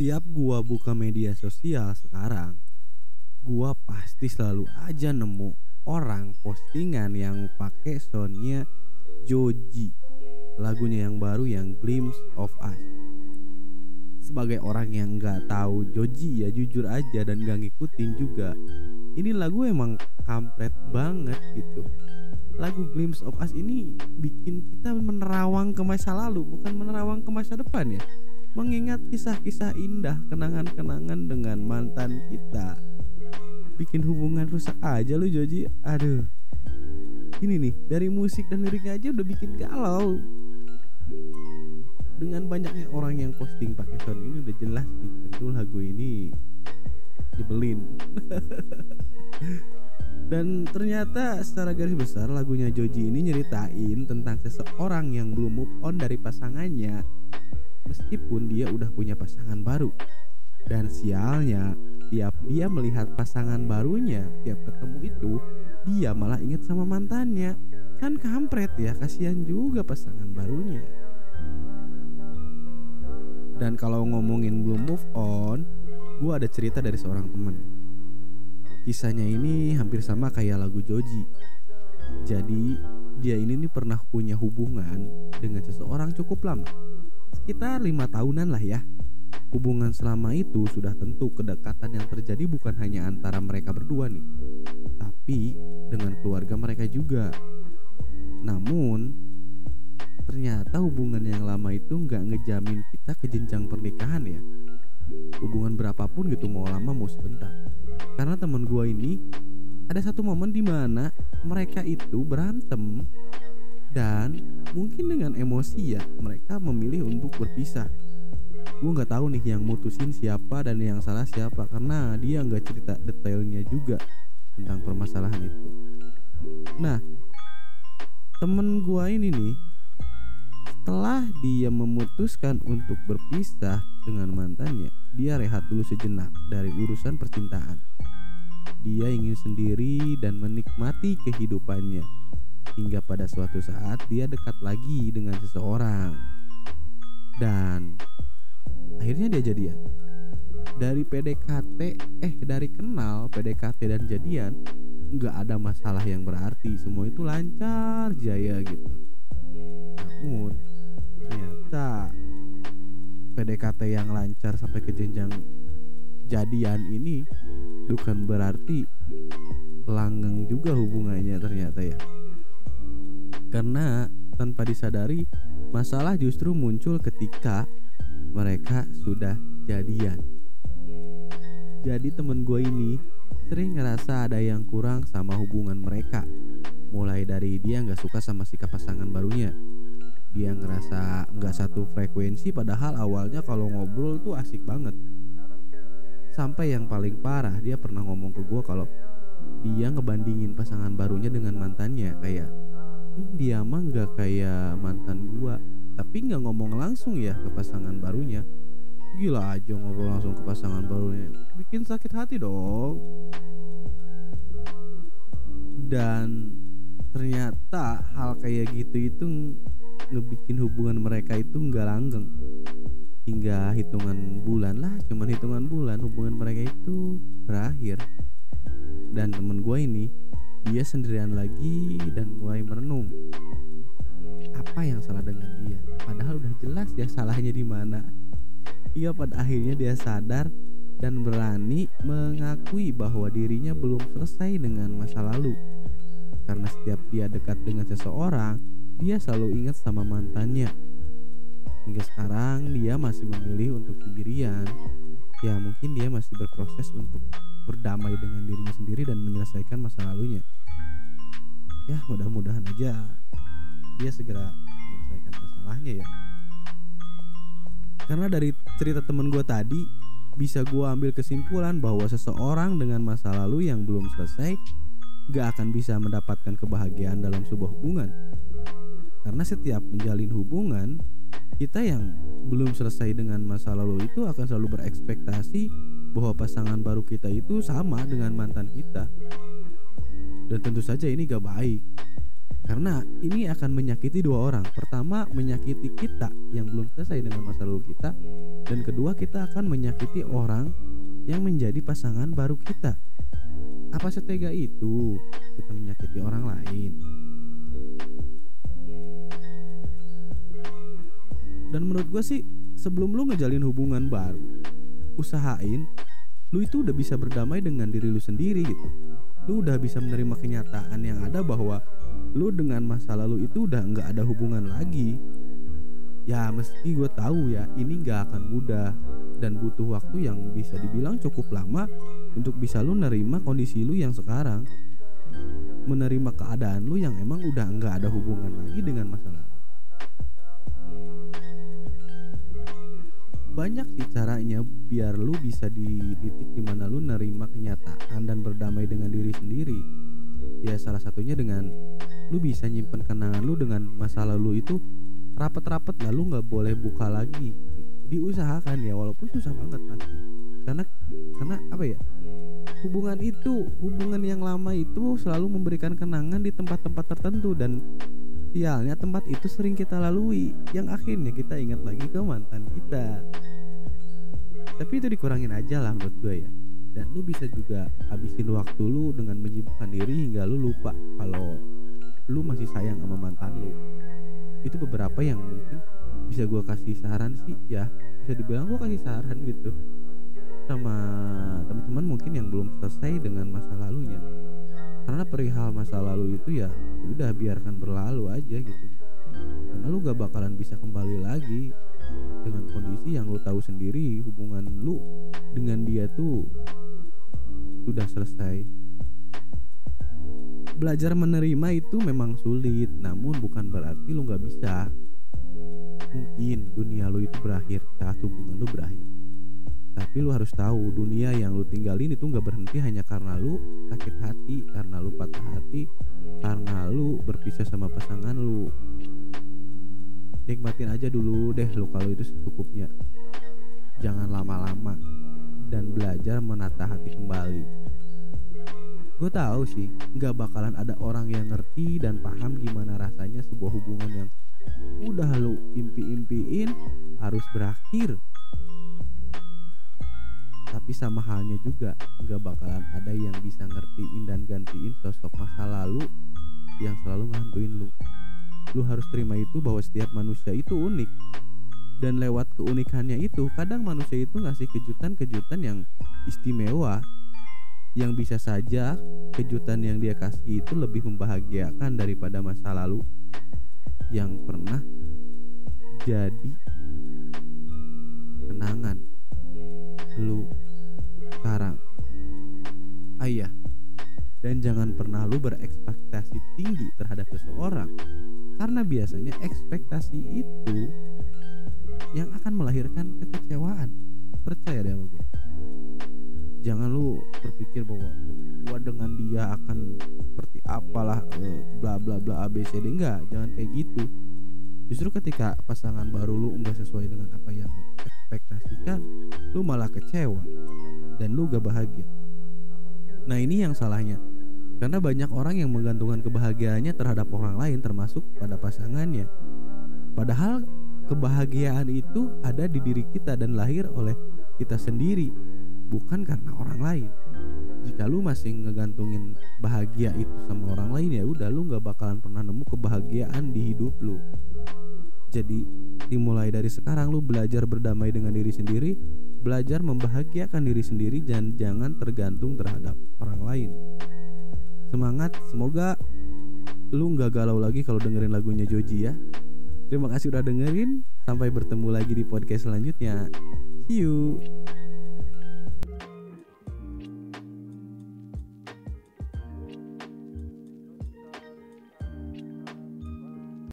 Setiap gua buka media sosial sekarang, gua pasti selalu aja nemu orang postingan yang pakai soundnya Joji, lagunya yang baru yang Glimpse of Us. Sebagai orang yang nggak tahu Joji ya jujur aja dan gak ngikutin juga, ini lagu emang kampret banget gitu. Lagu Glimpse of Us ini bikin kita menerawang ke masa lalu, bukan menerawang ke masa depan ya mengingat kisah-kisah indah kenangan-kenangan dengan mantan kita. Bikin hubungan rusak aja lu Joji. Aduh. Ini nih dari musik dan liriknya aja udah bikin galau. Dengan banyaknya orang yang posting pakai sound ini udah jelas nih tentu lagu ini nyebelin. Dan ternyata secara garis besar lagunya Joji ini nyeritain tentang seseorang yang belum move on dari pasangannya meskipun dia udah punya pasangan baru. Dan sialnya, tiap dia melihat pasangan barunya, tiap ketemu itu, dia malah inget sama mantannya. Kan kampret ya, kasihan juga pasangan barunya. Dan kalau ngomongin belum move on, gue ada cerita dari seorang teman. Kisahnya ini hampir sama kayak lagu Joji. Jadi dia ini nih pernah punya hubungan dengan seseorang cukup lama sekitar lima tahunan lah ya. Hubungan selama itu sudah tentu kedekatan yang terjadi bukan hanya antara mereka berdua nih, tapi dengan keluarga mereka juga. Namun, ternyata hubungan yang lama itu nggak ngejamin kita ke jenjang pernikahan ya. Hubungan berapapun gitu mau lama mau sebentar. Karena teman gua ini ada satu momen di mana mereka itu berantem dan mungkin dengan emosi ya mereka memilih untuk berpisah. Gue nggak tahu nih yang mutusin siapa dan yang salah siapa karena dia nggak cerita detailnya juga tentang permasalahan itu. Nah temen gue ini nih setelah dia memutuskan untuk berpisah dengan mantannya dia rehat dulu sejenak dari urusan percintaan. Dia ingin sendiri dan menikmati kehidupannya hingga pada suatu saat dia dekat lagi dengan seseorang. Dan akhirnya dia jadian. Dari PDKT eh dari kenal PDKT dan jadian nggak ada masalah yang berarti. Semua itu lancar jaya gitu. Namun ternyata PDKT yang lancar sampai ke jenjang jadian ini bukan berarti langgeng juga hubungannya ternyata ya karena tanpa disadari masalah justru muncul ketika mereka sudah jadian. Jadi temen gue ini sering ngerasa ada yang kurang sama hubungan mereka. Mulai dari dia nggak suka sama sikap pasangan barunya. Dia ngerasa nggak satu frekuensi padahal awalnya kalau ngobrol tuh asik banget. Sampai yang paling parah dia pernah ngomong ke gue kalau dia ngebandingin pasangan barunya dengan mantannya kayak hmm, dia mah nggak kayak mantan gua. Tapi nggak ngomong langsung ya ke pasangan barunya. Gila aja ngobrol langsung ke pasangan barunya. Bikin sakit hati dong. Dan ternyata hal kayak gitu itu ngebikin hubungan mereka itu nggak langgeng. Hingga hitungan bulan lah cuman hitungan bulan hubungan mereka itu berakhir. Dan temen gue ini dia sendirian lagi dan mulai merenung. Apa yang salah dengan dia? Padahal udah jelas ya salahnya di mana. Ia pada akhirnya dia sadar dan berani mengakui bahwa dirinya belum selesai dengan masa lalu. Karena setiap dia dekat dengan seseorang, dia selalu ingat sama mantannya. Hingga sekarang dia masih memilih untuk sendirian. Ya mungkin dia masih berproses untuk berdamai dengan dirinya sendiri dan menyelesaikan masa lalunya. Ya mudah-mudahan aja dia segera menyelesaikan masalahnya ya. Karena dari cerita temen gue tadi bisa gue ambil kesimpulan bahwa seseorang dengan masa lalu yang belum selesai gak akan bisa mendapatkan kebahagiaan dalam sebuah hubungan. Karena setiap menjalin hubungan kita yang belum selesai dengan masa lalu itu akan selalu berekspektasi bahwa pasangan baru kita itu sama dengan mantan kita dan tentu saja ini gak baik Karena ini akan menyakiti dua orang. Pertama, menyakiti kita yang belum selesai dengan masa lalu kita, dan kedua, kita akan menyakiti orang yang menjadi pasangan baru kita. Apa setega itu kita menyakiti orang lain? Dan menurut gue sih, sebelum lu ngejalin hubungan baru, usahain lu itu udah bisa berdamai dengan diri lu sendiri gitu. Lu udah bisa menerima kenyataan yang ada bahwa lu dengan masa lalu itu udah nggak ada hubungan lagi. Ya meski gue tahu ya ini nggak akan mudah dan butuh waktu yang bisa dibilang cukup lama untuk bisa lu nerima kondisi lu yang sekarang. Menerima keadaan lu yang emang udah nggak ada hubungan lagi dengan masa lalu banyak sih caranya biar lu bisa di titik di mana lu nerima kenyataan dan berdamai dengan diri sendiri. Ya salah satunya dengan lu bisa nyimpen kenangan lu dengan masa lalu itu rapet-rapet lalu nggak boleh buka lagi. Diusahakan ya walaupun susah banget pasti. Karena karena apa ya? Hubungan itu hubungan yang lama itu selalu memberikan kenangan di tempat-tempat tertentu dan sialnya tempat itu sering kita lalui. Yang akhirnya kita ingat lagi ke mantan kita tapi itu dikurangin aja lah menurut gue ya. Dan lu bisa juga habisin waktu lu dengan menyibukkan diri hingga lu lupa kalau lu masih sayang sama mantan lu. Itu beberapa yang mungkin bisa gue kasih saran sih ya. Bisa dibilang gue kasih saran gitu sama teman-teman mungkin yang belum selesai dengan masa lalunya. Karena perihal masa lalu itu ya udah biarkan berlalu aja gitu. Karena lu gak bakalan bisa kembali lagi dengan kondisi yang lu tahu sendiri hubungan lu dengan dia tuh sudah selesai. Belajar menerima itu memang sulit namun bukan berarti lu nggak bisa. Mungkin dunia lu itu berakhir saat hubungan lu berakhir. Tapi lu harus tahu dunia yang lu tinggalin itu nggak berhenti hanya karena lu sakit hati karena lu patah hati karena lu berpisah sama pasangan lu nikmatin aja dulu deh lu kalau itu secukupnya. Jangan lama-lama dan belajar menata hati kembali. Gue tahu sih nggak bakalan ada orang yang ngerti dan paham gimana rasanya sebuah hubungan yang udah lu impi-impiin harus berakhir. Tapi sama halnya juga nggak bakalan ada yang bisa ngertiin dan gantiin sosok masa lalu yang selalu ngantuin lu lu harus terima itu bahwa setiap manusia itu unik. Dan lewat keunikannya itu kadang manusia itu ngasih kejutan-kejutan yang istimewa yang bisa saja kejutan yang dia kasih itu lebih membahagiakan daripada masa lalu yang pernah jadi kenangan lu sekarang. Ayah jangan pernah lu berekspektasi tinggi terhadap seseorang. Karena biasanya ekspektasi itu yang akan melahirkan kekecewaan. Percaya deh sama gue jangan lu berpikir bahwa gua dengan dia akan seperti apalah eh, bla bla bla abcd enggak jangan kayak gitu. Justru ketika pasangan baru lu enggak sesuai dengan apa yang lu ekspektasikan lu malah kecewa dan lu gak bahagia. Nah ini yang salahnya karena banyak orang yang menggantungkan kebahagiaannya terhadap orang lain termasuk pada pasangannya. Padahal kebahagiaan itu ada di diri kita dan lahir oleh kita sendiri bukan karena orang lain. Jika lu masih ngegantungin bahagia itu sama orang lain ya udah lu nggak bakalan pernah nemu kebahagiaan di hidup lu. Jadi dimulai dari sekarang lu belajar berdamai dengan diri sendiri belajar membahagiakan diri sendiri dan jangan tergantung terhadap orang lain semangat semoga lu nggak galau lagi kalau dengerin lagunya Joji ya. Terima kasih udah dengerin sampai bertemu lagi di podcast selanjutnya. See you